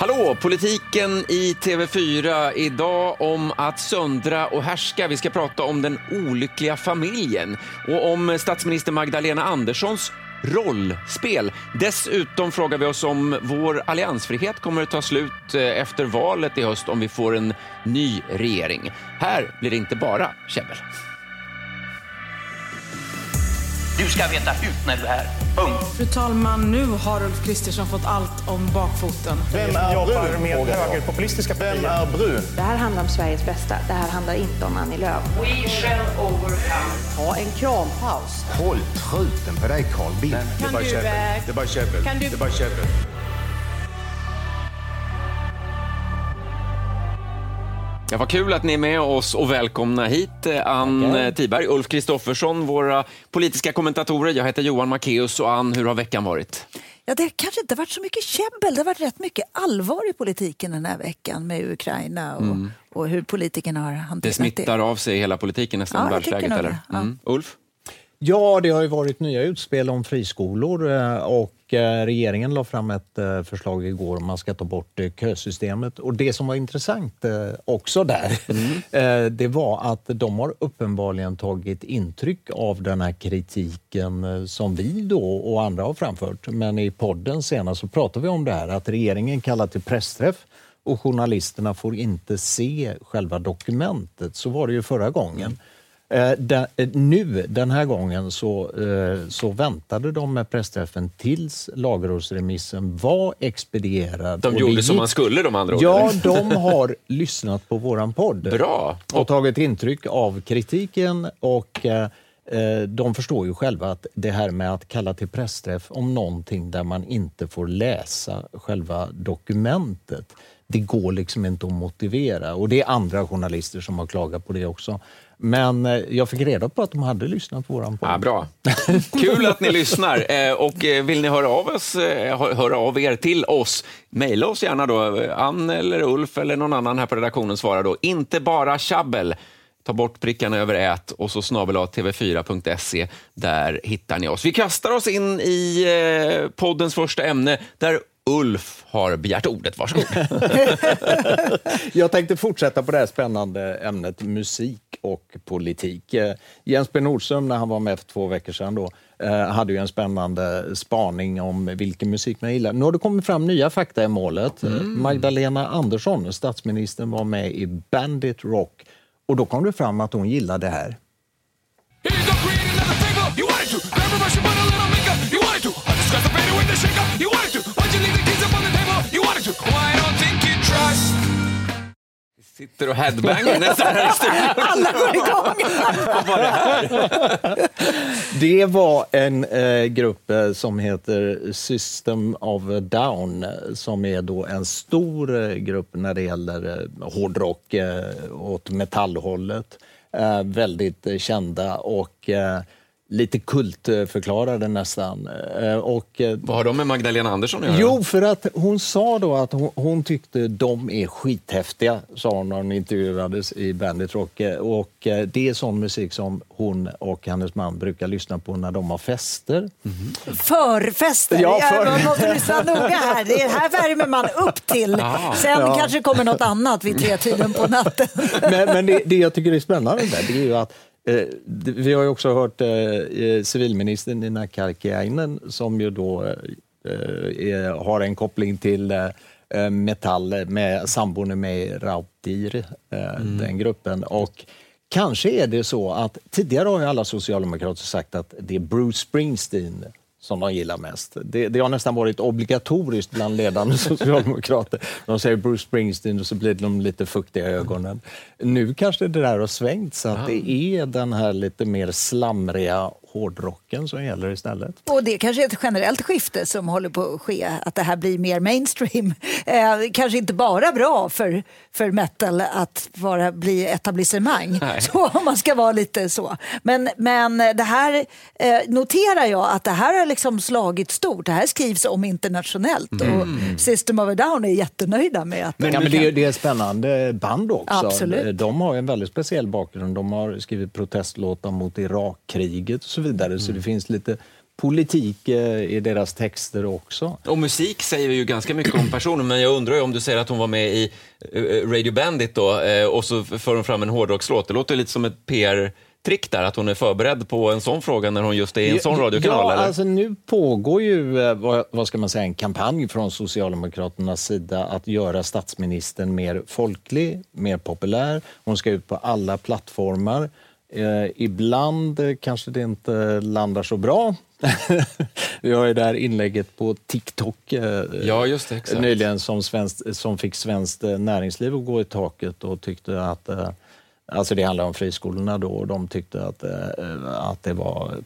Hallå! Politiken i TV4. Idag om att söndra och härska. Vi ska prata om den olyckliga familjen och om statsminister Magdalena Anderssons rollspel. Dessutom frågar vi oss om vår alliansfrihet kommer att ta slut eh, efter valet i höst om vi får en ny regering. Här blir det inte bara käbbel. Du ska veta hut när du är här. Punkt. Fru talman, nu har Ulf Kristersson fått allt om bakfoten. Vem är jobbar med högerpopulistiska Vem är brun? Det här handlar om Sveriges bästa. Det här handlar inte om Annie Lööf. We shall overcome. Ha en krampaus. Håll truten på dig Carl Bildt. Det är bara käbbel. Det är bara käbbel. Det är bara käbbel. Ja, vad kul att ni är med oss och välkomna hit eh, Ann eh, Tiberg, Ulf Kristoffersson, våra politiska kommentatorer. Jag heter Johan Macéus och Ann, hur har veckan varit? Ja, det har kanske inte varit så mycket käbbel. Det har varit rätt mycket allvar i politiken den här veckan med Ukraina och, och hur politikerna har hanterat Mm. Det smittar av sig i hela politiken nästan, Ja, nog eller? det, ja. Mm. Ulf? Ja, det har ju varit nya utspel om friskolor eh, och eh, regeringen la fram ett eh, förslag igår om man ska ta bort kösystemet. Och det som var intressant också där, eh, det var att de har uppenbarligen tagit intryck av den här kritiken som vi då och andra har framfört. Men i podden senast så pratade vi om det här att regeringen kallar till pressträff och journalisterna får inte se själva dokumentet. Så var det ju förra gången. Eh, den, eh, nu, den här gången, så, eh, så väntade de med pressträffen tills lagrådsremissen var expedierad. De gjorde som gick- man skulle de andra Ja, de har lyssnat på våran podd. Bra. Och tagit intryck av kritiken och eh, eh, de förstår ju själva att det här med att kalla till pressträff om någonting där man inte får läsa själva dokumentet, det går liksom inte att motivera. Och det är andra journalister som har klagat på det också. Men eh, jag fick reda på att de hade lyssnat på våran podd. Ja, bra. Kul att ni lyssnar. Eh, Och eh, vill ni höra av, oss, hö- höra av er till oss, mejla oss gärna då. Ann eller Ulf eller någon annan här på redaktionen svarar då. Inte bara tjabbel. Ta bort prickarna över ät och så snabel tv4.se. Där hittar ni oss. Vi kastar oss in i poddens första ämne där Ulf har begärt ordet. Varsågod. Jag tänkte fortsätta på det här spännande ämnet musik och politik. Eh, Jens B Nordström, när han var med för två veckor sedan, då, eh, hade ju en spännande spaning om vilken musik man gillar. Nu har det kommit fram nya fakta i målet. Eh, Magdalena Andersson, statsministern, var med i Bandit Rock och då kom det fram att hon gillade det här. Sitter och headbangar nästan här i studion. Alla går igång! Vad var det här? Det var en eh, grupp eh, som heter System of a Down som är då en stor eh, grupp när det gäller eh, hårdrock eh, åt metallhållet. Eh, väldigt eh, kända och eh, lite kultförklarade nästan. Eh, och, eh, Vad har de med Magdalena Andersson att göra? Jo, för att hon sa då att hon, hon tyckte de är skithäftiga, sa hon när hon intervjuades i Bandit Rock. Eh, Och det är sån musik som hon och hennes man brukar lyssna på när de har fester. Förfester. Ja, Ja, för- Man måste lyssna noga här. Det här värmer man upp till. Ah. Sen Ja. kanske kommer något annat vid tretiden på natten. Men, men det, det jag tycker är spännande där, det är ju att vi har ju också hört eh, eh, civilministern Nina Karkiainen som ju då eh, är, har en koppling till eh, eh, metall med sambon med Rautir, eh, den gruppen. Och kanske är det så att tidigare har ju alla socialdemokrater sagt att det är Bruce Springsteen som de gillar mest. Det, det har nästan varit obligatoriskt bland ledande socialdemokrater. De säger Bruce Springsteen och så blir de lite fuktiga i ögonen. Nu kanske det där har svängt så att det är den här lite mer slamriga hårdrocken som gäller istället. Och det kanske är ett generellt skifte som håller på att ske, att det här blir mer mainstream. Eh, kanske inte bara bra för, för metal att vara, bli etablissemang, Nej. så, om man ska vara lite så. Men, men det här eh, noterar jag att det här har liksom slagit stort. Det här skrivs om internationellt och System of a Down är jättenöjda med att Men, ja, men det, är, det är spännande band också. Absolut. De har en väldigt speciell bakgrund. De har skrivit protestlåtar mot Irakkriget och så vidare. Så det finns lite politik eh, i deras texter också. Och musik säger ju ganska mycket om personen, men jag undrar ju om du säger att hon var med i eh, Radio Bandit då, eh, och så för hon fram en hårdrockslåt. Det låter lite som ett PR trick där, att hon är förberedd på en sån fråga när hon just är i en sån radiokanal? Ja, eller? alltså nu pågår ju, vad ska man säga, en kampanj från Socialdemokraternas sida att göra statsministern mer folklig, mer populär. Hon ska ut på alla plattformar. Eh, ibland eh, kanske det inte landar så bra. Vi har ju det här inlägget på TikTok eh, Ja, just det, exakt. nyligen som, svenskt, som fick svenskt eh, näringsliv att gå i taket och tyckte att eh, Alltså det handlar om friskolorna då och de tyckte att, eh, att det var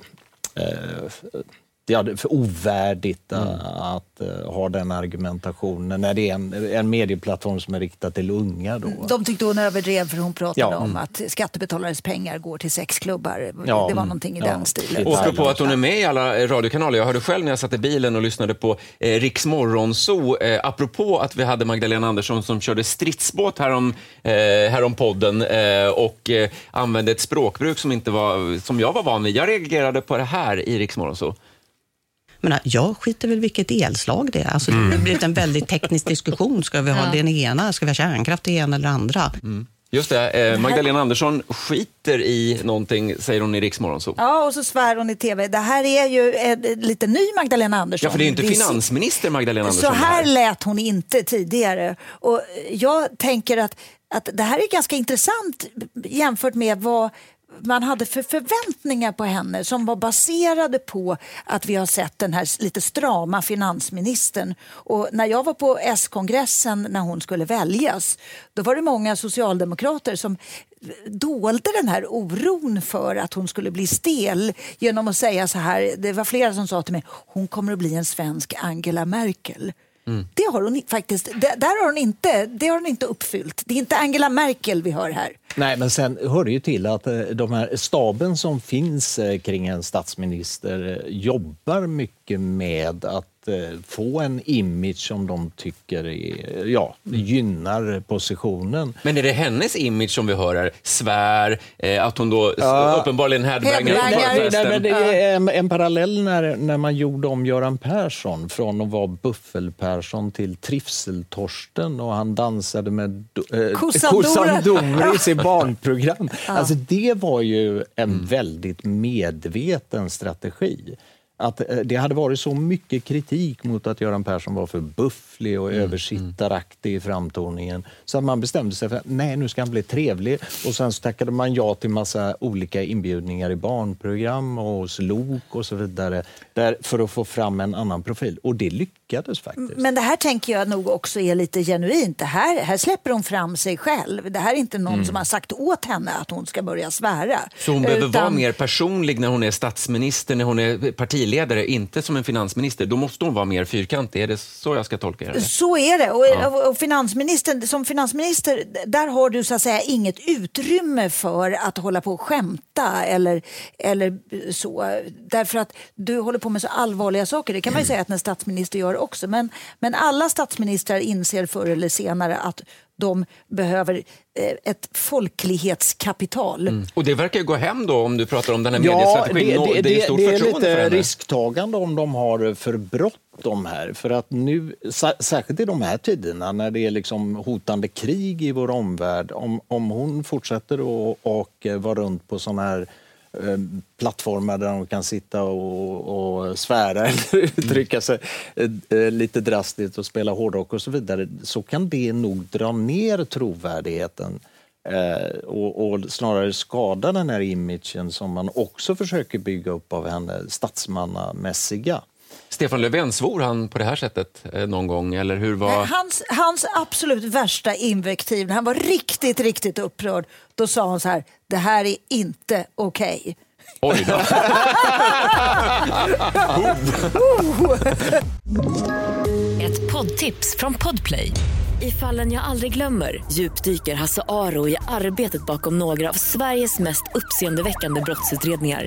det är för ovärdigt Mm. att eh, ha den argumentationen när det är en, en medieplattform som är riktad till unga. Då. De tyckte hon överdrev för hon pratade Ja. om att skattebetalares pengar går till sexklubbar. Ja. Det var någonting i Ja. den stilen. Och apropå att hon är med i alla eh, radiokanaler. Jag hörde själv när jag satt i bilen och lyssnade på eh, Riks Morgonzoo, eh, apropå att vi hade Magdalena Andersson som körde stridsbåt härom, eh, härom podden eh, och eh, använde ett språkbruk som, inte var, som jag var van vid. Jag reagerade på det här i Riks Morgonzoo. Men jag skiter väl vilket elslag det är. Alltså, Det har blivit en väldigt teknisk diskussion. Ska vi ha den ena? Ska vi ha kärnkraft det ena eller andra? Just det, eh, Magdalena Andersson skiter i någonting, säger hon i Riks Morgonzoo. Ja, och så svär hon i tv. Det här är ju en lite ny Magdalena Andersson. Ja, för det är ju inte finansminister Magdalena Så Andersson. det här lät hon inte tidigare. Och jag tänker att, att det här är ganska intressant jämfört med vad man hade för förväntningar på henne som var baserade på att vi har sett den här lite strama finansministern. Och när jag var på S-kongressen när hon skulle väljas, då var det många socialdemokrater som dolde den här oron för att hon skulle bli stel genom att säga så här, det var flera som sa till mig, hon kommer att bli en svensk Angela Merkel. Det har hon faktiskt, där har hon inte, det har hon inte uppfyllt. Det är inte Angela Merkel vi hör här. Nej, men sen hör det ju till att eh, de här staben som finns eh, kring en statsminister eh, jobbar mycket med att få en image som de tycker är, ja, gynnar positionen. Men är det hennes image som vi hör här? Svär, eh, att hon då Ja. uppenbarligen på Nej, nej, festen. men det är en, en parallell när, när man gjorde om Göran Persson från att vara Buffel-Persson till Trivsel-Torsten och han dansade med eh, Kossan kossan Dora. Doris i barnprogram. Alltså, det var ju en väldigt medveten strategi. Att eh, det hade varit så mycket kritik mot att Göran Persson var för bufflig och översittaraktig i framtoningen så att man bestämde sig för att nej, nu ska han bli trevlig. Och sen så tackade man ja till massa olika inbjudningar i barnprogram och hos Lok och så vidare där, för att få fram en annan profil. Och det lyckades faktiskt. Men det här tänker jag nog också är lite genuint. Det här, här släpper hon fram sig själv. Det här är inte någon som har sagt åt henne att hon ska börja svära. Så hon behöver Utan- vara mer personlig när hon är statsminister, när hon är partiledare, inte som en finansminister. Då måste hon vara mer fyrkantig. Är det så jag ska tolka det? Så är det. Och, och finansministern, som finansminister, där har du så att säga inget utrymme för att hålla på och skämta eller, eller så. Därför att du håller på med så allvarliga saker. Det kan man ju säga att en statsminister gör också. Men, men alla statsministrar inser förr eller senare att de behöver eh, ett folklighetskapital. Och det verkar ju gå hem då om du pratar om den här Ja, mediestrategin. det, Nå- det, det är det, stort det är lite risktagande om de har för bråttom här. För att nu, sä- särskilt i de här tiderna när det är liksom hotande krig i vår omvärld, om, om hon fortsätter att och vara runt på sådana här eh, Eh, plattformar där de kan sitta och, och svära eller uttrycka sig eh, eh, lite drastiskt och spela hårdrock och så vidare, så kan det nog dra ner trovärdigheten och, och snarare skada den här imagen som man också försöker bygga upp av henne, statsmannamässiga. Stefan Löfven, svor han på det här sättet eh, någon gång? Eller hur var... Hans, hans absolut värsta invektiv, när han var riktigt, riktigt upprörd, då sa han så här, det här är inte okej. Oj då. Ett poddtips från Podplay. I fallen jag aldrig glömmer djupdyker Hasse Aro i arbetet bakom några av Sveriges mest uppseendeväckande brottsutredningar.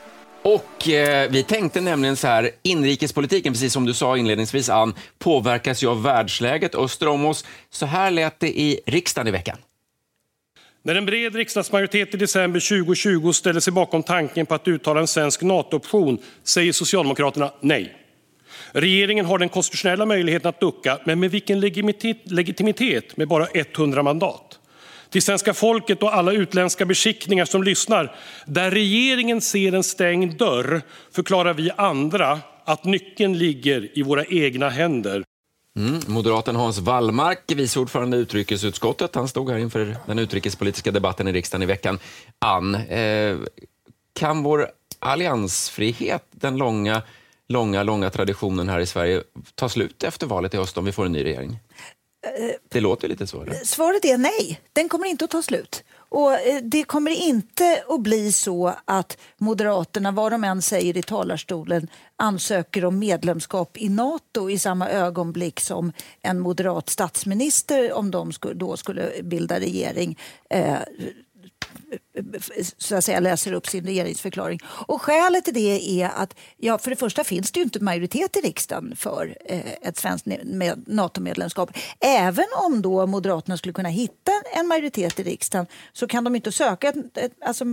Och eh, vi tänkte nämligen så här, inrikespolitiken, precis som du sa inledningsvis Ann, påverkas ju av världsläget öster om oss. Så här lät det i riksdagen i veckan. När en bred riksdagsmajoritet i december 2020 ställer sig bakom tanken på att uttala en svensk NATO-option säger Socialdemokraterna nej. Regeringen har den konstitutionella möjligheten att ducka, men med vilken legitimitet, legitimitet med bara 100 mandat? Till svenska folket och alla utländska beskickningar som lyssnar. Där regeringen ser en stängd dörr förklarar vi andra att nyckeln ligger i våra egna händer. Mm. Moderaten Hans Wallmark, vice ordförande i utrikesutskottet, han stod här inför den utrikespolitiska debatten i riksdagen i veckan. Ann, eh, kan vår alliansfrihet, den långa, långa, långa traditionen här i Sverige, ta slut efter valet i höst om vi får en ny regering? Det låter lite så. Eller? Svaret är nej, den kommer inte att ta slut. Och eh, Det kommer inte att bli så att Moderaterna, vad de än säger i talarstolen, ansöker om medlemskap i Nato i samma ögonblick som en moderat statsminister, om de då skulle bilda regering, eh, så att säga läser upp sin regeringsförklaring. Och skälet till det är att ja, för det första finns det ju inte majoritet i riksdagen för eh, ett svenskt med NATO-medlemskap. Även om då Moderaterna skulle kunna hitta en majoritet i riksdagen så kan de inte söka ett, ett, alltså,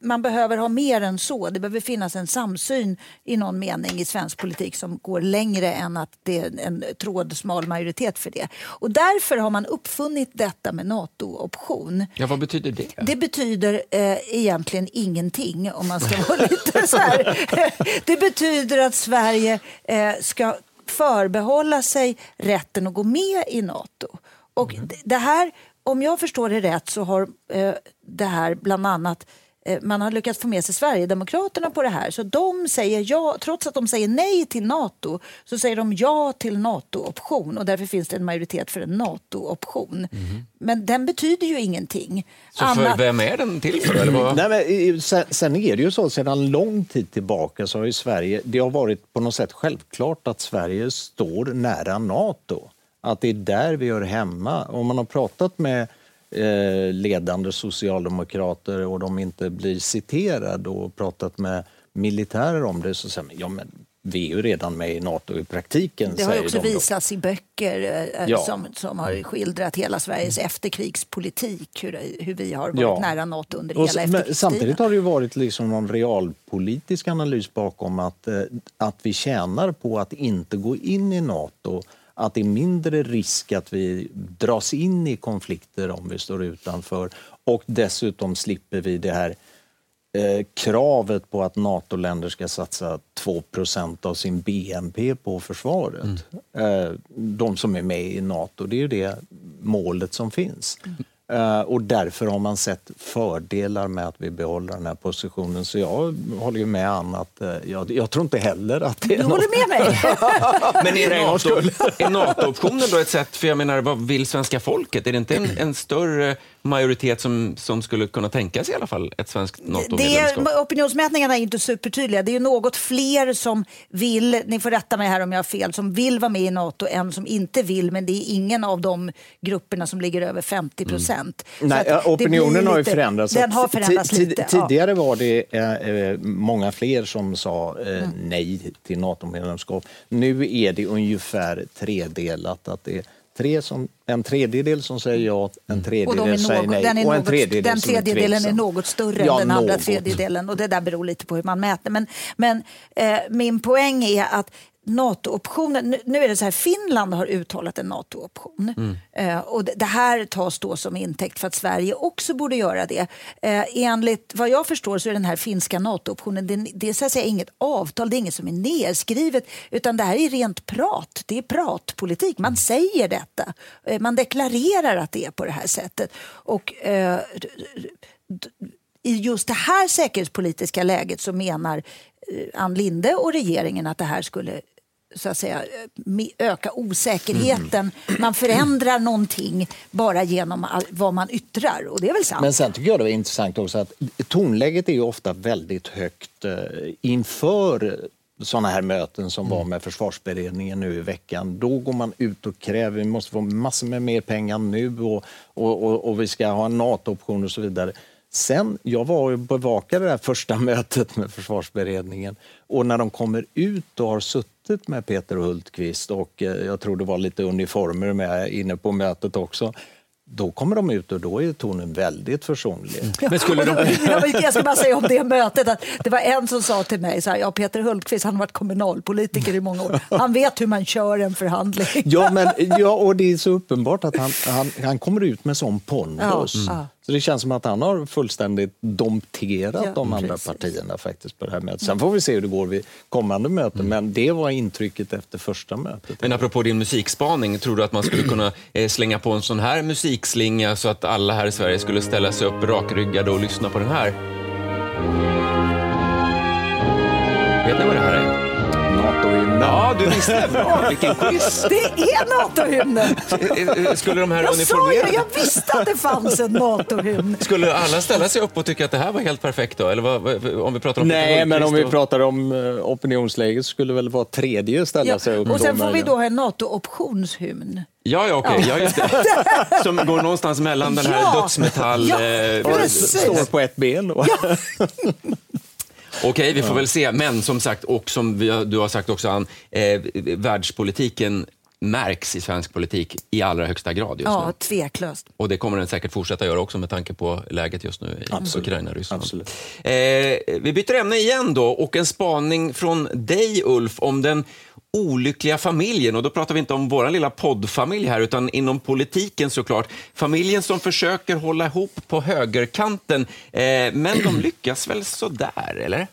man behöver ha mer än så. Det behöver finnas en samsyn i någon mening i svensk politik som går längre än att det är en trådsmal majoritet för det. Och därför har man uppfunnit detta med NATO-option. Ja, vad betyder det? Det betyder eh, egentligen ingenting om man ska vara lite så här. Det betyder att Sverige eh, ska förbehålla sig rätten att gå med i NATO. Och Mm. det här, om jag förstår det rätt så har eh, det här bland annat man har lyckats få med sig Sverigedemokraterna på det här. Så de säger ja, trots att de säger nej till NATO, så säger de ja till NATO-option och därför finns det en majoritet för en NATO-option. Men den betyder ju ingenting. Så för Annat- vem är den till för? Eller vad? Nej, men, sen, sen är det ju så, sedan lång tid tillbaka så har ju Sverige, det har varit på något sätt självklart att Sverige står nära NATO. Att det är där vi hör hemma. Om man har pratat med eh, ledande socialdemokrater och de inte blir citerade och pratat med militärer om det så säger man, ja men vi är ju redan med i NATO i praktiken. Det har ju också de då. visats i böcker eh, Ja. som, som har skildrat hela Sveriges efterkrigspolitik, hur, hur vi har varit Ja. nära NATO under Och hela efterkrigstiden. samtidigt har det ju varit liksom någon realpolitisk analys bakom att, eh, att vi tjänar på att inte gå in i Nato. Att det är mindre risk att vi dras in i konflikter om vi står utanför. Och dessutom slipper vi det här eh, kravet på att NATO-länder ska satsa 2% av sin BNP på försvaret. Eh, de som är med i NATO, det är ju det målet som finns. Eh, och därför har man sett fördelar med att vi behåller den här positionen. Så jag håller ju med Ann att eh, jag, jag tror inte heller att det är Du håller med mig? Men är För en gångs NATO- NATO-optionen då ett sätt, för jag menar, vad vill svenska folket? Är det inte en, en större majoritet som, som skulle kunna tänka sig i alla fall ett svenskt Det NATO-medlemskap? är, opinionsmätningarna är inte supertydliga. Det är något fler som vill, ni får rätta mig här om jag har fel, som vill vara med i NATO än som inte vill. Men det är ingen av de grupperna som ligger över 50 procent. Så Nej, opinionen blir har ju lite- förändrats. Den har förändrats lite. Tidigare var det eh, eh, många fler som sa eh, Mm. nej till NATO-medlemskap. Nu är det ungefär tredelat. Att det är tre som, en tredjedel som säger ja, en är tredjedel säger något, nej den är och en något, tredjedel den är tredjedelen är tveksam. något större Ja, än den andra något. tredjedelen och det där beror lite på hur man mäter. Men, men eh, min poäng är att NATO-optionen, nu, nu är det så här, Finland har uttalat en NATO-option. Mm. Eh, och det, det här tas då som intäkt för att Sverige också borde göra det. Eh, enligt vad jag förstår så är den här finska NATO-optionen, det, det är så att säga inget avtal, det är inget som är nedskrivet, utan det här är rent prat. Det är pratpolitik, man säger detta. Eh, man deklarerar att det är på det här sättet. Och eh, i just det här säkerhetspolitiska läget så menar Ann Linde och regeringen att det här skulle så att säga, öka osäkerheten. Man förändrar någonting bara genom vad man yttrar och det är väl sant. Men sen tycker jag det var intressant också att tonläget är ju ofta väldigt högt eh, inför sådana här möten som Mm. var med försvarsberedningen nu i veckan. Då går man ut och kräver vi måste få massor med mer pengar nu och, och, och, och vi ska ha en NATO-option och så vidare. Sen, jag var och bevakade det här första mötet med försvarsberedningen och när de kommer ut och har suttit med Peter Hultqvist och eh, jag tror det var lite uniformer med inne på mötet också. Då kommer de ut och då är tonen väldigt försonlig. Men skulle de... Jag ska bara säga om det mötet att det var en som sa till mig så här, ja Peter Hultqvist han har varit kommunalpolitiker i många år. Han vet hur man kör en förhandling. Ja, men, ja, och det är så uppenbart att han, han, han kommer ut med sån pondus. Ja, ja. Så det känns som att han har fullständigt dompterat Ja, de andra precis. partierna faktiskt på det här mötet. Sen får vi se hur det går vid kommande möten, men det var intrycket efter första mötet. Men apropå din musikspaning, tror du att man skulle kunna eh, slänga på en sån här musikslinga så att alla här i Sverige skulle ställa sig upp rakryggade och lyssna på den här? NATO-hymnen. Ja, du visste! Bra, vilken quiz! Det är NATO-hymnen! Eh, eh, Skulle de här Jag sa ju, uniformerade... jag visste att det fanns en NATO-hymn. Skulle alla ställa sig upp och tycka att det här var helt perfekt då? Eller vad, om vi pratar om Nej, men om vi och- pratar om eh, opinionsläget så skulle väl vara tredje ställa Ja, sig upp. och sen får vi då ha en NATO-optionshymn. Ja, ja, okej. Ja. Ja. just det. Som går någonstans mellan den här Ja. dödsmetall... Ja, eh. Står på ett ben. Då. Okej, vi får väl se. Men som sagt, och som vi, du har sagt också, Ann, eh, världspolitiken märks i svensk politik i allra högsta grad just Ja, nu. tveklöst. Och det kommer den säkert fortsätta göra också med tanke på läget just nu i Absolut. Ukraina och Ryssland. Absolut. Eh, vi byter ämne igen då och en spaning från dig Ulf om den olyckliga familjen. Och då pratar vi inte om vår lilla poddfamilj här utan inom politiken såklart. Familjen som försöker hålla ihop på högerkanten eh, men de lyckas väl sådär, eller?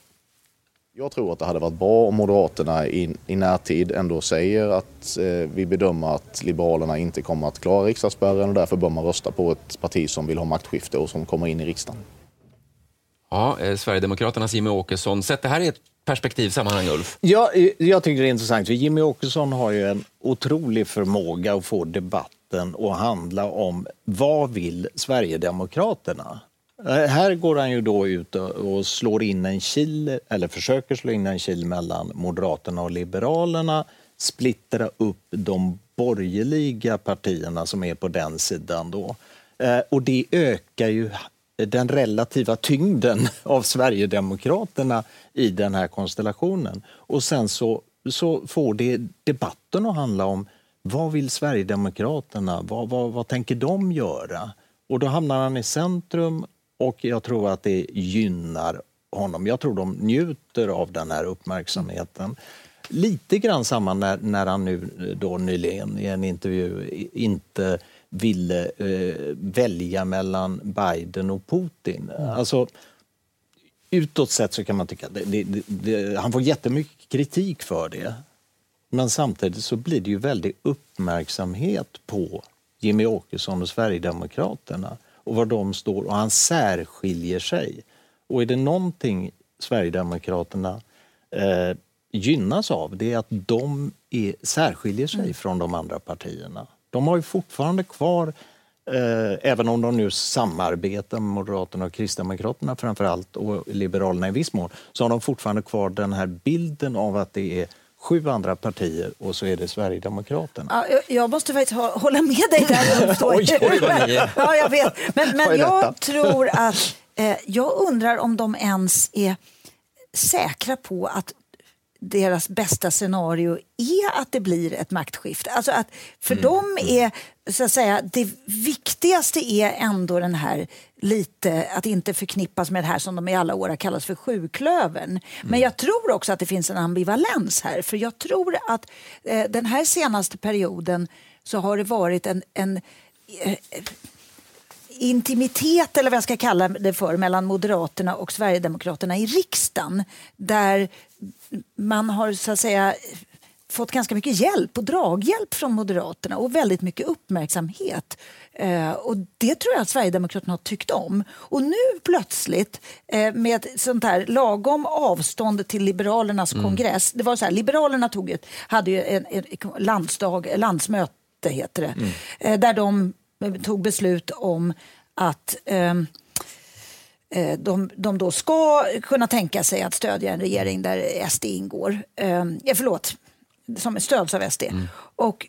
Jag tror att det hade varit bra om Moderaterna i, i närtid ändå säger att eh, vi bedömer att Liberalerna inte kommer att klara riksdagsspärren och därför bör man rösta på ett parti som vill ha maktskifte och som kommer in i riksdagen. Ja, eh, Sverigedemokraternas Jimmie Åkesson. Sätt det här i ett perspektivsammanhang, Ulf. Ja, eh, jag tycker det är intressant. för Jimmy Åkesson har ju en otrolig förmåga att få debatten att handla om vad vill Sverigedemokraterna? Eh, här går han ju då ut och- slår in en kil, eller försöker slå in en kil mellan Moderaterna och Liberalerna, splittra upp de borgerliga partierna som är på den sidan då. Eh, och det ökar ju den relativa tyngden av Sverigedemokraterna i den här konstellationen. Och sen så, så får det debatten att handla om vad vill Sverigedemokraterna? Vad, vad, vad tänker de göra? Och då hamnar han i centrum och jag tror att det gynnar honom. Jag tror de njuter av den här uppmärksamheten. Lite grann samma när, när han nu då nyligen i en intervju inte ville eh, välja mellan Biden och Putin. Alltså, utåt sett så kan man tycka att det, det, det, han får jättemycket kritik för det. Men samtidigt så blir det ju väldigt uppmärksamhet på Jimmy Åkesson och Sverigedemokraterna och var de står och han särskiljer sig. Och är det någonting Sverigedemokraterna eh, gynnas av det är att de är, särskiljer sig från de andra partierna. De har ju fortfarande kvar, eh, även om de nu samarbetar med Moderaterna och Kristdemokraterna framför allt och Liberalerna i viss mån, så har de fortfarande kvar den här bilden av att det är sju andra partier och så är det Sverigedemokraterna. Ja, jag- jag måste faktiskt ha, hålla med dig där. Oj, oj, är. ja, jag vet. Men, men jag tror att, eh, jag undrar om de ens är säkra på att deras bästa scenario är att det blir ett maktskifte. Alltså att för dem är så att säga, det viktigaste är ändå den här lite, att inte förknippas med det här som de i alla år har kallats för sjuklövern. Men jag tror också att det finns en ambivalens här. För jag tror att eh, den här senaste perioden så har det varit en, en eh, intimitet, eller vad jag ska kalla det för, mellan Moderaterna och Sverigedemokraterna i riksdagen. Där man har så att säga fått ganska mycket hjälp och draghjälp från Moderaterna och väldigt mycket uppmärksamhet. Eh, och Det tror jag att Sverigedemokraterna har tyckt om. Och nu plötsligt eh, med ett sånt här lagom avstånd till Liberalernas Mm. kongress. Det var så här, Liberalerna tog ju, hade ju en, en landsdag, landsmöte heter det, eh, där de tog beslut om att ehm, eh, de, de då ska kunna tänka sig att stödja en regering där SD ingår. Eh, förlåt, som stöds av SD. Och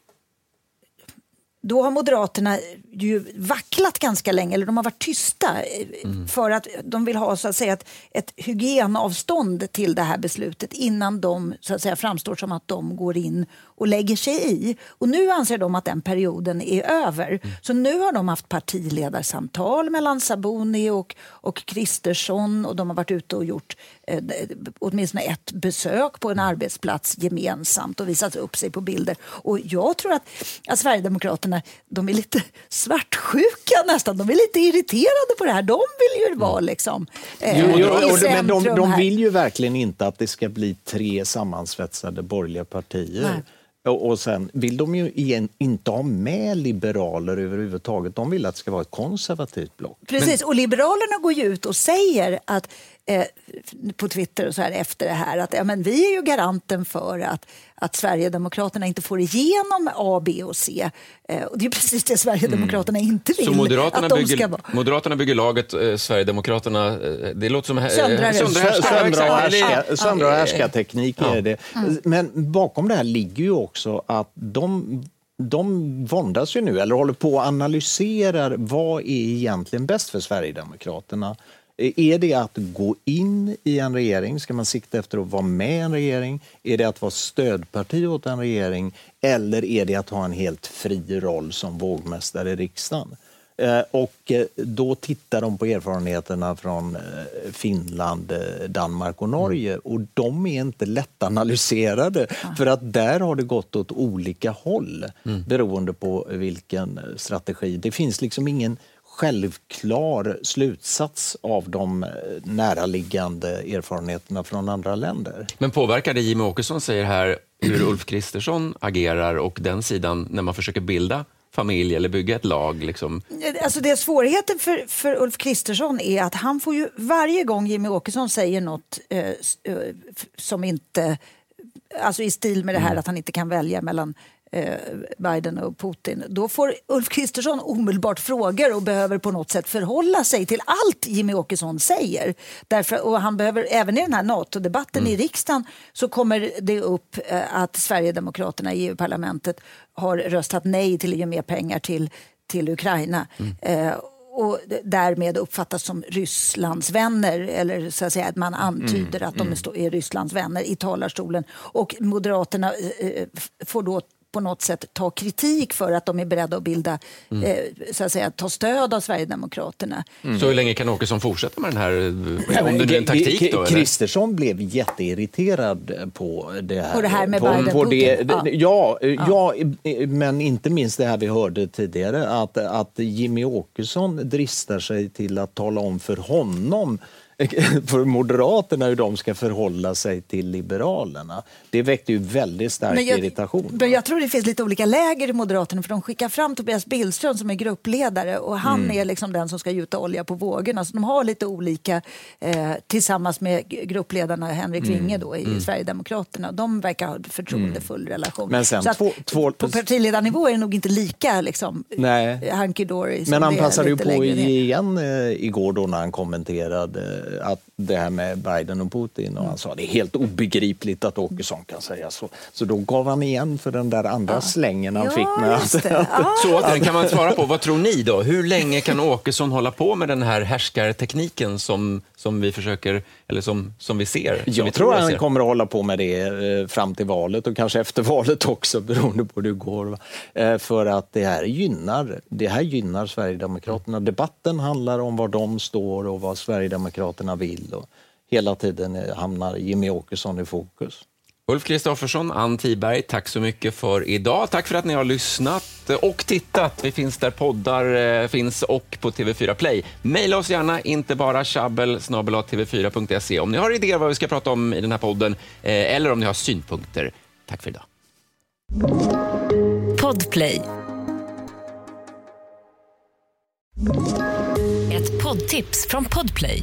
då har Moderaterna ju vacklat ganska länge, eller de har varit tysta eh, för att de vill ha så att säga, ett, ett hygienavstånd till det här beslutet innan de så att säga, framstår som att de går in och lägger sig i. Och nu anser de att den perioden är över. Så nu har de haft partiledarsamtal mellan Sabuni och, och Kristersson och de har varit ute och gjort eh, åtminstone ett besök på en arbetsplats gemensamt och visat upp sig på bilder. Och jag tror att, att Sverigedemokraterna de är lite svartsjuka nästan. De är lite irriterade på det här. De vill ju vara liksom eh, Jo, jo, i men de, de vill ju verkligen inte att det ska bli tre sammansvetsade borgerliga partier. Nej. Och, sen vill de ju igen inte ha med liberaler överhuvudtaget. De vill att det ska vara ett konservativt block. Precis, och Liberalerna går ju ut och säger att eh, på Twitter och så här efter det här att ja, men vi är ju garanten för att, att Sverigedemokraterna inte får igenom A, B och C. Eh, och det är precis det Sverigedemokraterna inte vill Så Moderaterna, att de bygger, ska vara. Moderaterna bygger laget, eh, Sverigedemokraterna, eh, det låter som... eh, söndra och exakt. härska- söndra och Eh, härskarteknik ja. är det. Mm. Men bakom det här ligger ju också att de de våndas ju nu, eller håller på och analyserar vad är egentligen bäst för Sverigedemokraterna. Är det att gå in i en regering? Ska man sikta efter att vara med i en regering? Är det att vara stödparti åt en regering? Eller är det att ha en helt fri roll som vågmästare i riksdagen? Eh, Och eh, då tittar de på erfarenheterna från eh, Finland, Danmark och Norge och de är inte lättanalyserade för att där har det gått åt olika håll beroende på vilken strategi. Det finns liksom ingen självklar slutsats av de eh, näraliggande erfarenheterna från andra länder. Men påverkar det Jimmie Åkesson säger här hur Ulf Kristersson agerar och den sidan när man försöker bilda familj eller bygga ett lag? Liksom. Alltså det svårigheten för, för Ulf Kristersson är att han får ju varje gång Jimmy Åkesson säger något eh, eh, som inte, alltså i stil med det här att han inte kan välja mellan eh, Biden och Putin, då får Ulf Kristersson omedelbart frågor och behöver på något sätt förhålla sig till allt Jimmy Åkesson säger. Därför, och han behöver, även i den här NATO-debatten i riksdagen så kommer det upp eh, att Sverigedemokraterna i EU-parlamentet har röstat nej till att ge mer pengar till, till Ukraina. Eh, och därmed uppfattas som Rysslands vänner eller så att säga att man antyder att de är stå- är Rysslands vänner i talarstolen. Och Moderaterna eh, f- får då på något sätt ta kritik för att de är beredda att bilda, eh, så att säga, ta stöd av Sverigedemokraterna. Så hur länge kan Åkesson fortsätta med den här, eh, om det är en taktik då? Kristersson blev jätteirriterad på det här. På det här med på, Biden, på det, ja. Ja, ja, men inte minst det här vi hörde tidigare att, att Jimmy Åkesson dristar sig till att tala om för honom för Moderaterna hur de ska förhålla sig till Liberalerna. Det väckte ju väldigt stark Men jag, irritation. men jag tror det finns lite olika läger i Moderaterna för de skickar fram Tobias Billström som är gruppledare och han Mm. är liksom den som ska gjuta olja på vågorna. Så de har lite olika eh, tillsammans med gruppledarna Henrik Mm. Winge då, i Mm. Sverigedemokraterna. De verkar ha en förtroendefull relation. Men sen två- två- på partiledarnivå är det nog inte lika liksom, Nej. hunky-dory Men han passade ju på igen eh, igår då när han kommenterade eh, att det här med Biden och Putin och han sa det är helt obegripligt att Åkesson kan säga så. Så då gav han igen för den där andra slängen han Ja, fick med att. Ja. Så återigen, kan man svara på, vad tror ni då? Hur länge kan Åkesson hålla på med den här härskartekniken som, som vi försöker, eller som, som vi ser? Som vi Jag tror vi han kommer att hålla på med det eh, fram till valet och kanske efter valet också beroende på hur det går. Eh, För att det här gynnar, det här gynnar Sverigedemokraterna. Debatten handlar om var de står och vad Sverigedemokraterna vill. Och hela tiden eh, hamnar Jimmy Åkesson i fokus. Ulf Kristoffersson, Ann Tiberg, tack så mycket för idag. Tack för att ni har lyssnat och tittat. Vi finns där poddar eh, finns och på TV4 Play. Maila oss gärna, inte bara tjabbel tv4.se om ni har idéer vad vi ska prata om i den här podden eh, eller om ni har synpunkter. Tack för idag. Podplay. Ett poddtips från Podplay.